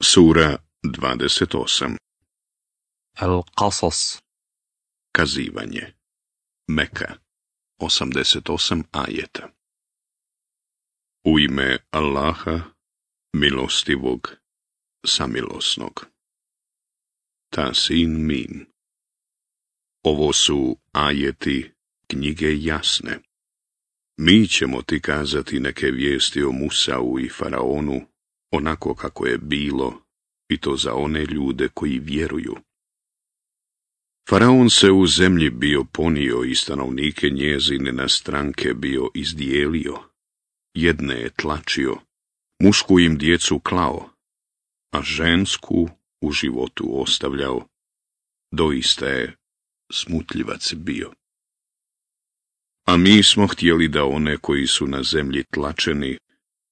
Sura 28 Al-Qasas Kazivanje Meka 88 ajeta U ime Allaha, milostivog, samilosnog Tasin min Ovo su ajeti knjige jasne. Mi ćemo ti kazati neke vijesti o Musau i Faraonu onako kako je bilo, i to za one ljude koji vjeruju. Faraon se u zemlji bio ponio i stanovnike njezine na stranke bio izdijelio, jedne je tlačio, mušku im djecu klao, a žensku u životu ostavljao, doista je smutljivac bio. A mi smo htjeli da one koji su na zemlji tlačeni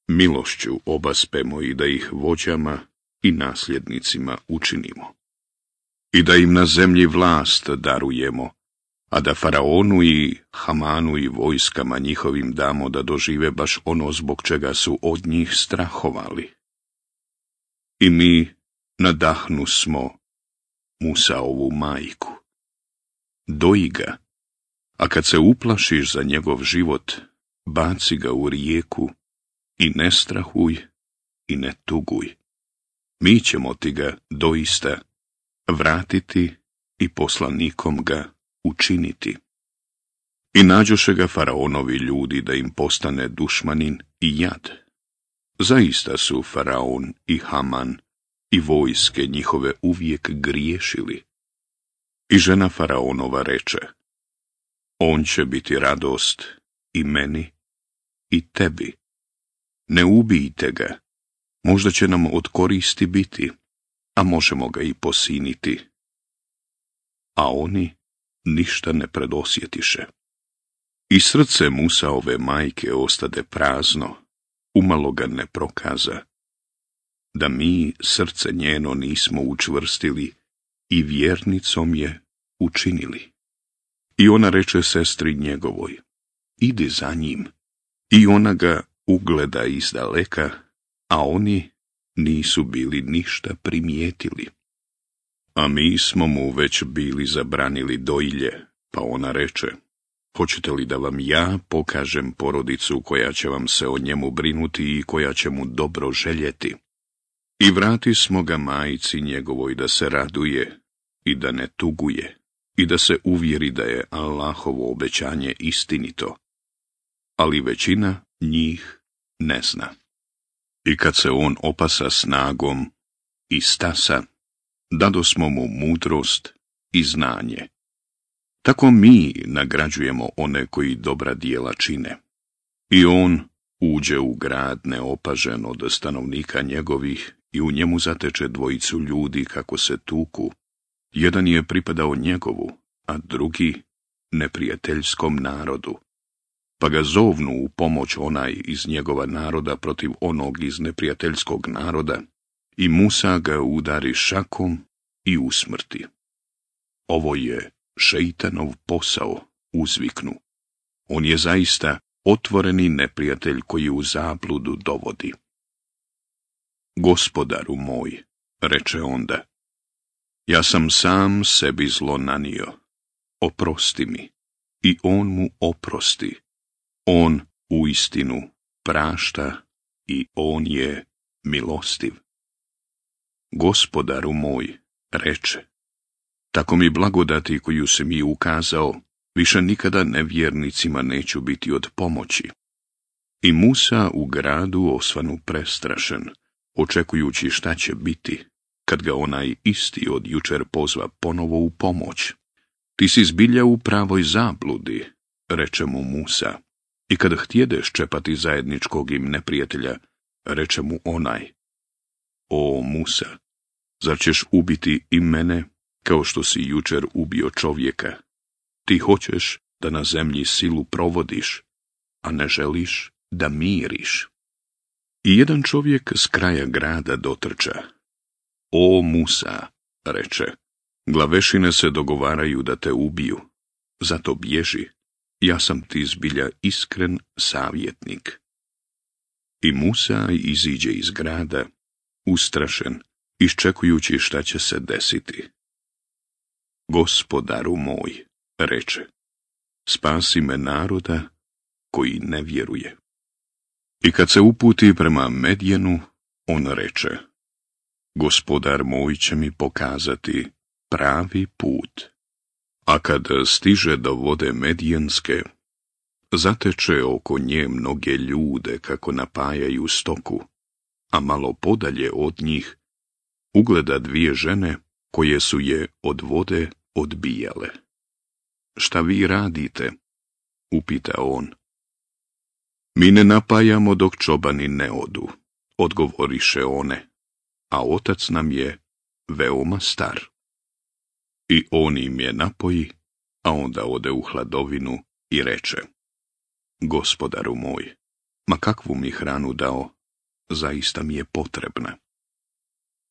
milošću obaspemo i da ih vođama i nasljednicima učinimo. I da im na zemlji vlast darujemo, a da faraonu i hamanu i vojskama njihovim damo da dožive baš ono zbog čega su od njih strahovali. I mi nadahnu smo Musaovu majku. Doji ga, a kad se uplašiš za njegov život, baci ga u rijeku i ne strahuj i ne tuguj. Mi ćemo ti ga doista vratiti i poslanikom ga učiniti. I nađoše ga faraonovi ljudi da im postane dušmanin i jad. Zaista su faraon i Haman i vojske njihove uvijek griješili. I žena faraonova reče, on će biti radost i meni i tebi ne ubijte ga. Možda će nam od koristi biti, a možemo ga i posiniti. A oni ništa ne predosjetiše. I srce ove majke ostade prazno, umalo ga ne prokaza, da mi srce njeno nismo učvrstili i vjernicom je učinili. I ona reče sestri njegovoj, idi za njim, i ona ga ugleda iz daleka, a oni nisu bili ništa primijetili. A mi smo mu već bili zabranili doilje, pa ona reče, hoćete li da vam ja pokažem porodicu koja će vam se o njemu brinuti i koja će mu dobro željeti? I vrati smo ga majici njegovoj da se raduje i da ne tuguje i da se uvjeri da je Allahovo obećanje istinito. Ali većina njih ne zna. I kad se on opasa snagom i stasa, smo mu mudrost i znanje. Tako mi nagrađujemo one koji dobra dijela čine. I on uđe u grad neopažen od stanovnika njegovih i u njemu zateče dvojicu ljudi kako se tuku. Jedan je pripadao njegovu, a drugi neprijateljskom narodu pa ga zovnu u pomoć onaj iz njegova naroda protiv onog iz neprijateljskog naroda, i Musa ga udari šakom i usmrti. Ovo je šeitanov posao, uzviknu. On je zaista otvoreni neprijatelj koji u zabludu dovodi. Gospodaru moj, reče onda, ja sam sam sebi zlo nanio, oprosti mi, i on mu oprosti, on u istinu prašta i on je milostiv. Gospodaru moj, reče, tako mi blagodati koju se mi ukazao, više nikada nevjernicima neću biti od pomoći. I Musa u gradu osvanu prestrašen, očekujući šta će biti, kad ga onaj isti od jučer pozva ponovo u pomoć. Ti si zbilja u pravoj zabludi, reče mu Musa. I kada htjede ščepati zajedničkog im neprijatelja, reče mu onaj, O Musa, zar ćeš ubiti i mene, kao što si jučer ubio čovjeka? Ti hoćeš da na zemlji silu provodiš, a ne želiš da miriš. I jedan čovjek s kraja grada dotrča. O Musa, reče, glavešine se dogovaraju da te ubiju, zato bježi ja sam ti zbilja iskren savjetnik. I Musa iziđe iz grada, ustrašen, iščekujući šta će se desiti. Gospodaru moj, reče, spasi me naroda koji ne vjeruje. I kad se uputi prema Medjenu, on reče, gospodar moj će mi pokazati pravi put a kad stiže do vode medijenske, zateče oko nje mnoge ljude kako napajaju stoku, a malo podalje od njih ugleda dvije žene koje su je od vode odbijale. Šta vi radite? upita on. Mi ne napajamo dok čobani ne odu, odgovoriše one, a otac nam je veoma star. I on im je napoji, a onda ode u hladovinu i reče, gospodaru moj, ma kakvu mi hranu dao, zaista mi je potrebna.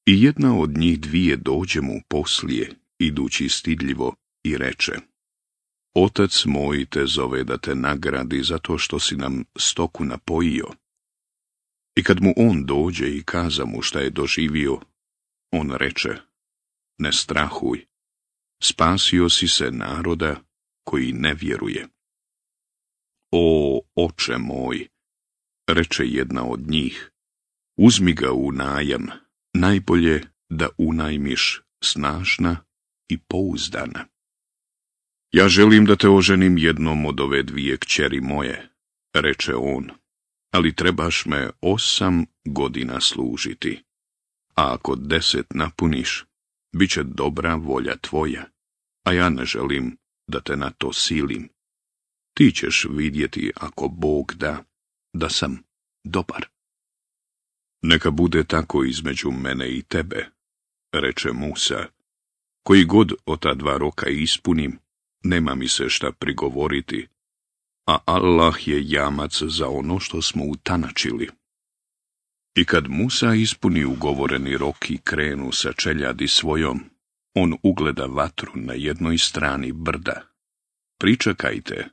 I jedna od njih dvije dođe mu poslije, idući stidljivo, i reče, Otac moj te zove da te nagradi zato što si nam stoku napojio. I kad mu on dođe i kaza mu šta je doživio, on reče, ne strahuj, spasio si se naroda koji ne vjeruje. O, oče moj, reče jedna od njih, uzmi ga u najam, najbolje da unajmiš snažna i pouzdana. Ja želim da te oženim jednom od ove dvije kćeri moje, reče on, ali trebaš me osam godina služiti, a ako deset napuniš, Biće dobra volja tvoja, a ja ne želim da te na to silim. Ti ćeš vidjeti, ako Bog da, da sam dobar. Neka bude tako između mene i tebe, reče Musa. Koji god od ta dva roka ispunim, nema mi se šta prigovoriti, a Allah je jamac za ono što smo utanačili. I kad Musa ispuni ugovoreni rok i krenu sa čeljadi svojom, on ugleda vatru na jednoj strani brda. Pričekajte,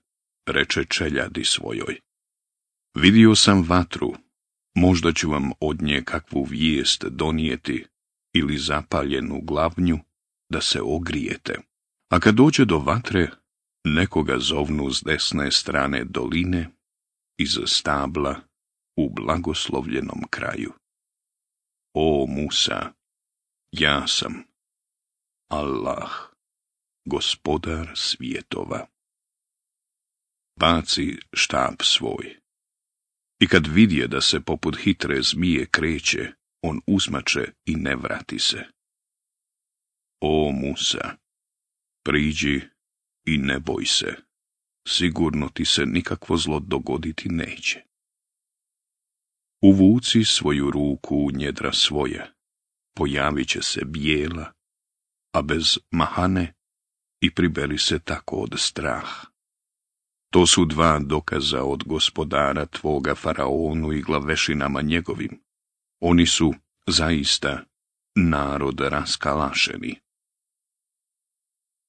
reče čeljadi svojoj. Vidio sam vatru, možda ću vam od nje kakvu vijest donijeti ili zapaljenu glavnju da se ogrijete. A kad dođe do vatre, nekoga zovnu s desne strane doline, iz stabla u blagoslovljenom kraju. O Musa, ja sam Allah, gospodar svijetova. Baci štab svoj. I kad vidje da se poput hitre zmije kreće, on uzmače i ne vrati se. O Musa, priđi i ne boj se, sigurno ti se nikakvo zlo dogoditi neće. Uvuci svoju ruku u njedra svoje, pojavit će se bijela, a bez mahane i pribeli se tako od strah. To su dva dokaza od gospodara tvoga faraonu i glavešinama njegovim. Oni su zaista narod raskalašeni.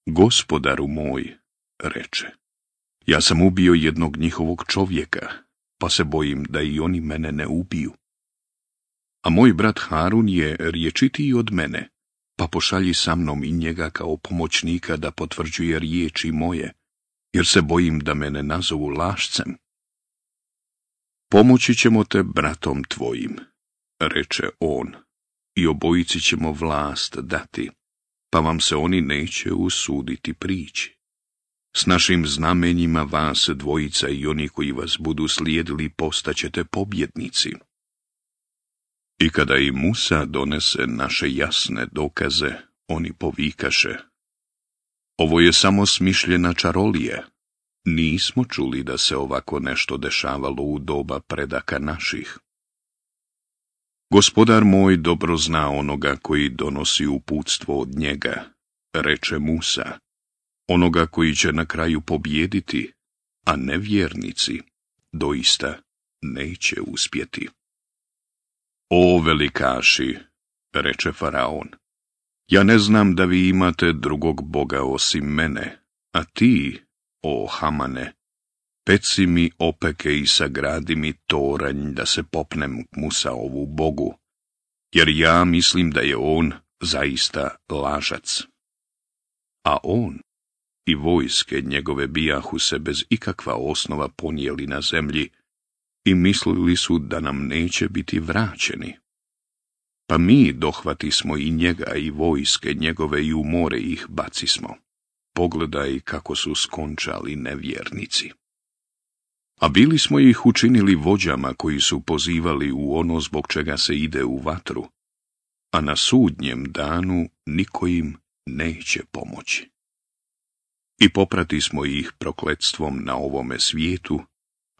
Gospodaru moj, reče, ja sam ubio jednog njihovog čovjeka, pa se bojim da i oni mene ne ubiju. A moj brat Harun je riječitiji od mene, pa pošalji sa mnom i njega kao pomoćnika da potvrđuje riječi moje, jer se bojim da mene nazovu lašcem. Pomoći ćemo te bratom tvojim, reče on, i obojici ćemo vlast dati, pa vam se oni neće usuditi prići. S našim znamenjima vas dvojica i oni koji vas budu slijedili postaćete pobjednici. I kada i Musa donese naše jasne dokaze, oni povikaše. Ovo je samo smišljena čarolije. Nismo čuli da se ovako nešto dešavalo u doba predaka naših. Gospodar moj dobro zna onoga koji donosi uputstvo od njega, reče Musa onoga koji će na kraju pobijediti, a ne vjernici, doista neće uspjeti. O velikaši, reče Faraon, ja ne znam da vi imate drugog boga osim mene, a ti, o Hamane, peci mi opeke i sagradi mi toranj da se popnem musa ovu bogu, jer ja mislim da je on zaista lažac. A on i vojske njegove bijahu se bez ikakva osnova ponijeli na zemlji i mislili su da nam neće biti vraćeni. Pa mi dohvati smo i njega i vojske njegove i u more ih bacismo. Pogledaj kako su skončali nevjernici. A bili smo ih učinili vođama koji su pozivali u ono zbog čega se ide u vatru, a na sudnjem danu niko im neće pomoći. I poprati smo ih prokletstvom na ovome svijetu,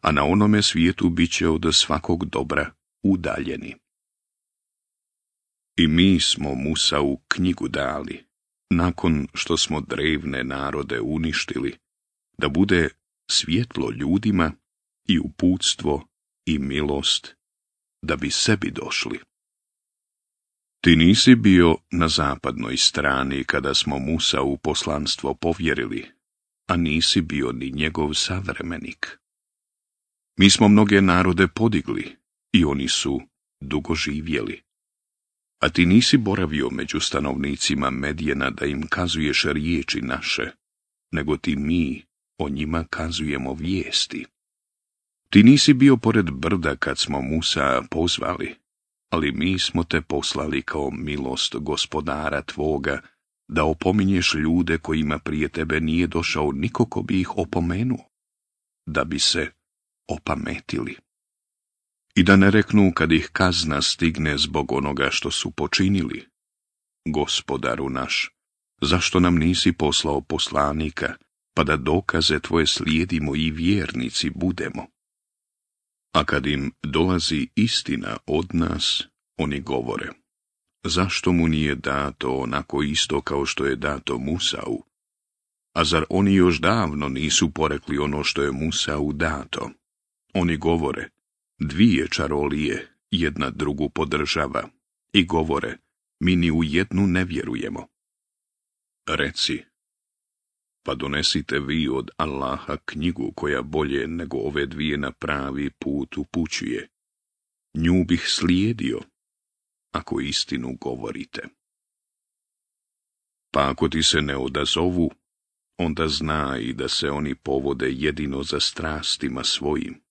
a na onome svijetu bit će od svakog dobra udaljeni. I mi smo Musa u knjigu dali, nakon što smo drevne narode uništili, da bude svjetlo ljudima i uputstvo i milost, da bi sebi došli. Ti nisi bio na zapadnoj strani kada smo Musa u poslanstvo povjerili, a nisi bio ni njegov savremenik. Mi smo mnoge narode podigli i oni su dugo živjeli. A ti nisi boravio među stanovnicima Medijena da im kazuješ riječi naše, nego ti mi o njima kazujemo vijesti. Ti nisi bio pored brda kad smo Musa pozvali, ali mi smo te poslali kao milost gospodara tvoga, da opominješ ljude kojima prije tebe nije došao niko ko bi ih opomenuo, da bi se opametili. I da ne reknu kad ih kazna stigne zbog onoga što su počinili. Gospodaru naš, zašto nam nisi poslao poslanika, pa da dokaze tvoje slijedimo i vjernici budemo? A kad im dolazi istina od nas, oni govore, zašto mu nije dato onako isto kao što je dato Musau? A zar oni još davno nisu porekli ono što je Musau dato? Oni govore, dvije čarolije jedna drugu podržava i govore, mi ni u jednu ne vjerujemo. Reci, pa donesite vi od Allaha knjigu koja bolje nego ove dvije na pravi put upućuje. Nju bih slijedio, ako istinu govorite. Pa ako ti se ne odazovu, onda zna i da se oni povode jedino za strastima svojim.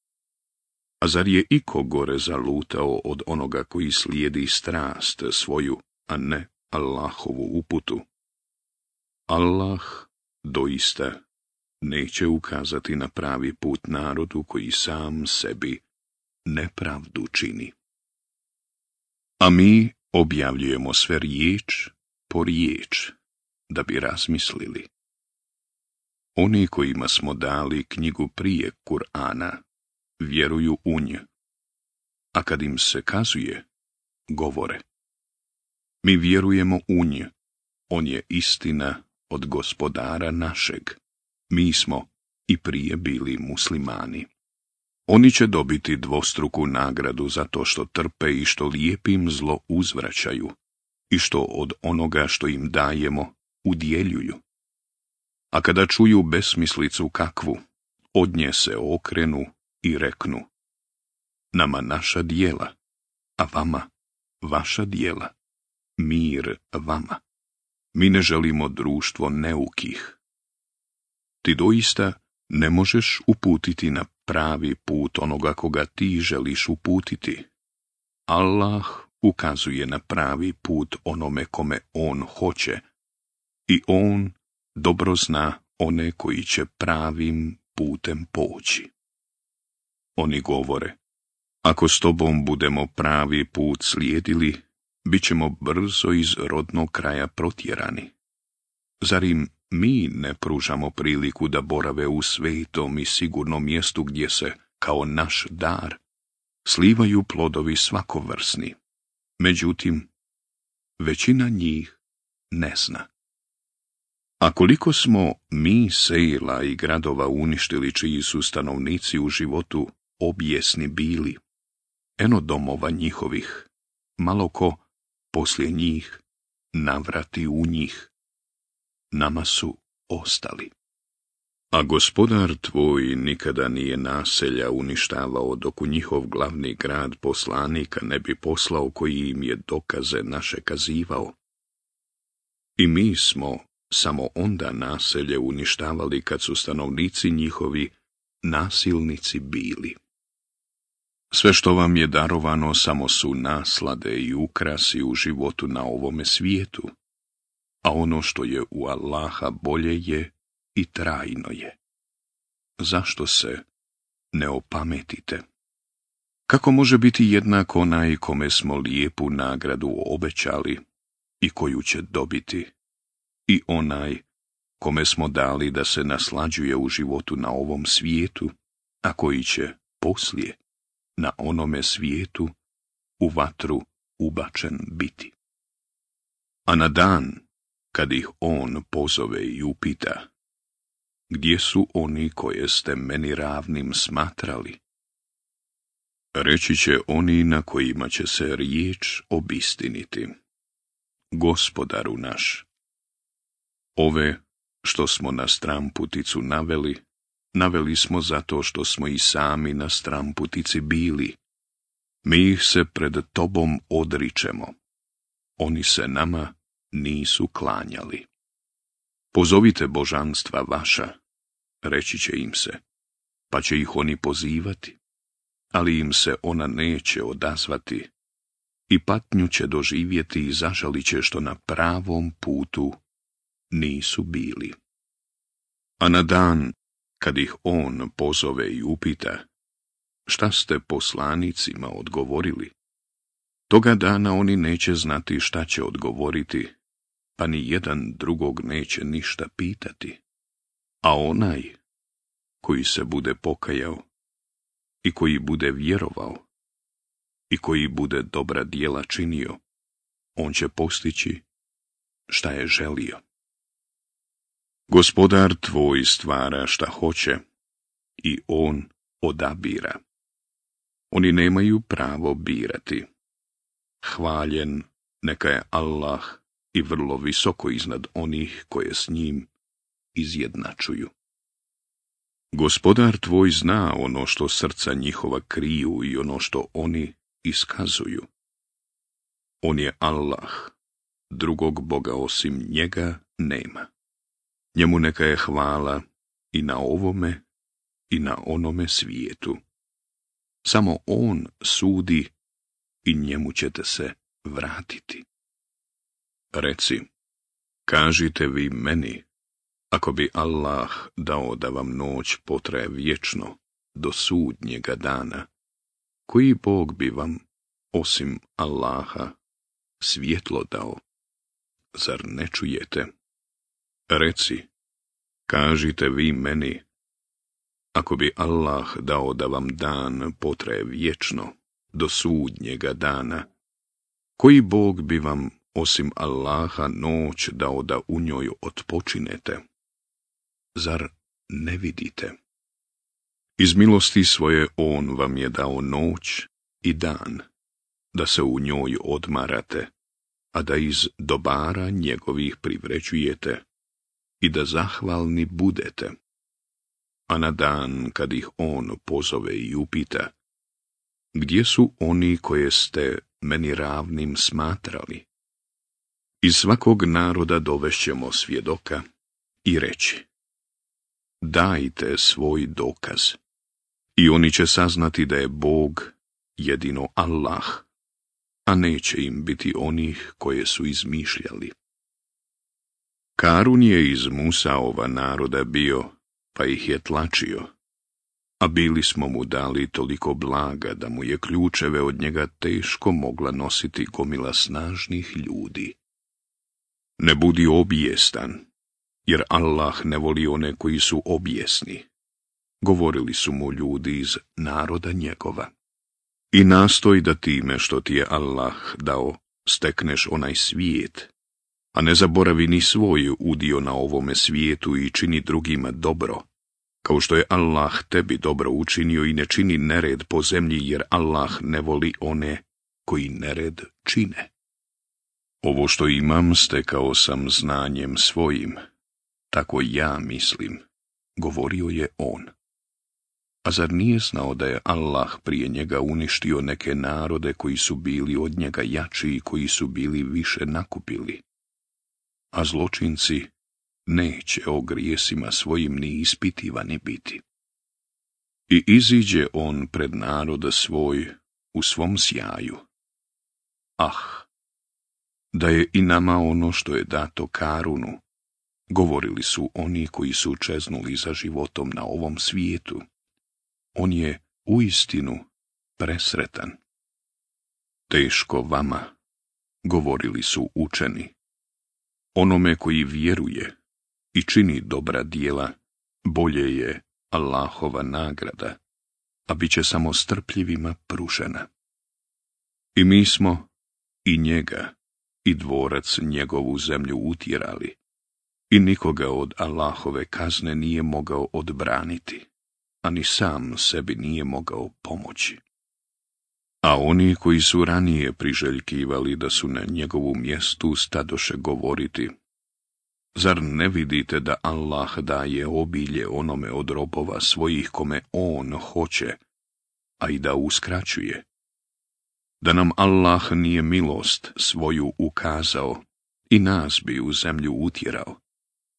A zar je iko gore zalutao od onoga koji slijedi strast svoju, a ne Allahovu uputu? Allah doista neće ukazati na pravi put narodu koji sam sebi nepravdu čini. A mi objavljujemo sve riječ po riječ, da bi razmislili. Oni kojima smo dali knjigu prije Kur'ana, vjeruju u nje, a kad im se kazuje, govore. Mi vjerujemo u nje, on je istina od gospodara našeg. Mi smo i prije bili muslimani. Oni će dobiti dvostruku nagradu za to što trpe i što lijepim zlo uzvraćaju i što od onoga što im dajemo udjeljuju. A kada čuju besmislicu kakvu, od nje se okrenu i reknu. Nama naša dijela, a vama vaša dijela. Mir vama. Mi ne želimo društvo neukih. Ti doista ne možeš uputiti na pravi put onoga koga ti želiš uputiti. Allah ukazuje na pravi put onome kome on hoće i on dobro zna one koji će pravim putem poći. Oni govore, ako s tobom budemo pravi put slijedili, bit ćemo brzo iz rodnog kraja protjerani. Zar im mi ne pružamo priliku da borave u svetom i sigurnom mjestu gdje se, kao naš dar, slivaju plodovi svakovrsni. Međutim, većina njih ne zna. A koliko smo mi sejla i gradova uništili čiji su stanovnici u životu objesni bili, eno domova njihovih, malo ko poslije njih navrati u njih. Nama su ostali. A gospodar tvoj nikada nije naselja uništavao dok u njihov glavni grad poslanika ne bi poslao koji im je dokaze naše kazivao. I mi smo samo onda naselje uništavali kad su stanovnici njihovi nasilnici bili. Sve što vam je darovano samo su naslade i ukrasi u životu na ovome svijetu, a ono što je u Allaha bolje je i trajno je. Zašto se ne opametite? Kako može biti jednako onaj kome smo lijepu nagradu obećali i koju će dobiti, i onaj kome smo dali da se naslađuje u životu na ovom svijetu, a koji će poslije na onome svijetu u vatru ubačen biti. A na dan, kad ih on pozove i upita, gdje su oni koje ste meni ravnim smatrali? Reći će oni na kojima će se riječ obistiniti. Gospodaru naš, ove što smo na stramputicu naveli, naveli smo zato što smo i sami na stramputici bili. Mi ih se pred tobom odričemo. Oni se nama nisu klanjali. Pozovite božanstva vaša, reći će im se, pa će ih oni pozivati, ali im se ona neće odazvati i patnju će doživjeti i zažalit će što na pravom putu nisu bili. A na dan kad ih on pozove i upita, šta ste poslanicima odgovorili? Toga dana oni neće znati šta će odgovoriti, pa ni jedan drugog neće ništa pitati. A onaj koji se bude pokajao i koji bude vjerovao i koji bude dobra dijela činio, on će postići šta je želio. Gospodar tvoj stvara šta hoće i on odabira. Oni nemaju pravo birati. Hvaljen neka je Allah i vrlo visoko iznad onih koje s njim izjednačuju. Gospodar tvoj zna ono što srca njihova kriju i ono što oni iskazuju. On je Allah, drugog Boga osim njega nema. Njemu neka je hvala i na ovome i na onome svijetu. Samo on sudi i njemu ćete se vratiti. Reci, kažite vi meni, ako bi Allah dao da vam noć potraje vječno do sudnjega dana, koji Bog bi vam, osim Allaha, svjetlo dao? Zar ne čujete? Reci, kažite vi meni, ako bi Allah dao da vam dan potre vječno, do sudnjega dana, koji Bog bi vam, osim Allaha, noć dao da u njoj otpočinete? Zar ne vidite? Iz milosti svoje On vam je dao noć i dan, da se u njoj odmarate, a da iz dobara njegovih privređujete i da zahvalni budete. A na dan kad ih on pozove i upita, gdje su oni koje ste meni ravnim smatrali? Iz svakog naroda dovešćemo svjedoka i reći, dajte svoj dokaz i oni će saznati da je Bog jedino Allah, a neće im biti onih koje su izmišljali. Karun je iz musa ova naroda bio, pa ih je tlačio, a bili smo mu dali toliko blaga da mu je ključeve od njega teško mogla nositi gomila snažnih ljudi. Ne budi obijestan, jer Allah ne voli one koji su objesni, govorili su mu ljudi iz naroda njegova. I nastoj da time što ti je Allah dao, stekneš onaj svijet a ne zaboravi ni svoj udio na ovome svijetu i čini drugima dobro, kao što je Allah tebi dobro učinio i ne čini nered po zemlji, jer Allah ne voli one koji nered čine. Ovo što imam stekao sam znanjem svojim, tako ja mislim, govorio je on. A zar nije znao da je Allah prije njega uništio neke narode koji su bili od njega jači i koji su bili više nakupili? a zločinci neće o grijesima svojim ni ispitivani biti. I iziđe on pred naroda svoj u svom sjaju. Ah, da je i nama ono što je dato Karunu, govorili su oni koji su čeznuli za životom na ovom svijetu. On je uistinu presretan. Teško vama, govorili su učeni, Onome koji vjeruje i čini dobra dijela, bolje je Allahova nagrada, a bit će samo strpljivima pružena. I mi smo i njega i dvorac njegovu zemlju utjerali, i nikoga od Allahove kazne nije mogao odbraniti, ani sam sebi nije mogao pomoći a oni koji su ranije priželjkivali da su na njegovu mjestu stadoše govoriti. Zar ne vidite da Allah daje obilje onome od robova svojih kome On hoće, a i da uskraćuje? Da nam Allah nije milost svoju ukazao i nas bi u zemlju utjerao.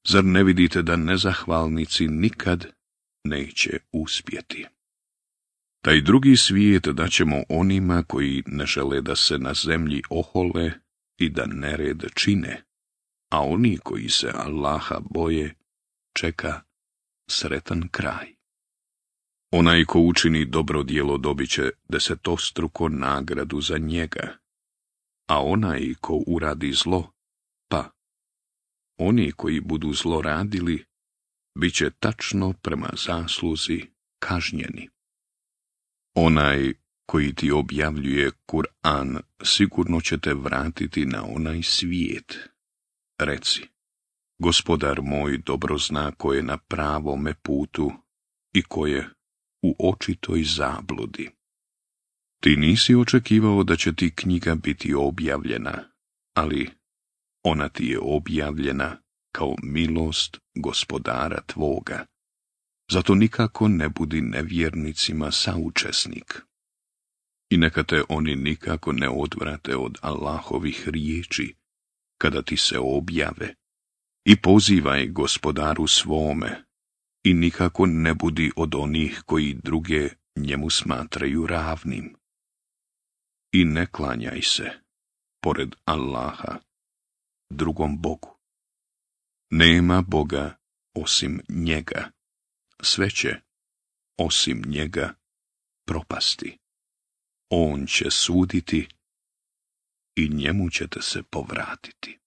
Zar ne vidite da nezahvalnici nikad neće uspjeti? Taj drugi svijet daćemo onima koji ne žele da se na zemlji ohole i da nered čine, a oni koji se Allaha boje čeka sretan kraj. Onaj ko učini dobro djelo dobit će desetostruko nagradu za njega, a onaj ko uradi zlo, pa oni koji budu zlo radili, bit će tačno prema zasluzi kažnjeni. Onaj koji ti objavljuje Kur'an sigurno će te vratiti na onaj svijet. Reci, gospodar moj dobro zna ko je na pravome putu i ko je u očitoj zabludi. Ti nisi očekivao da će ti knjiga biti objavljena, ali ona ti je objavljena kao milost gospodara tvoga zato nikako ne budi nevjernicima saučesnik. I neka te oni nikako ne odvrate od Allahovih riječi, kada ti se objave. I pozivaj gospodaru svome, i nikako ne budi od onih koji druge njemu smatraju ravnim. I ne klanjaj se, pored Allaha, drugom Bogu. Nema Boga osim njega sve će, osim njega, propasti. On će suditi i njemu ćete se povratiti.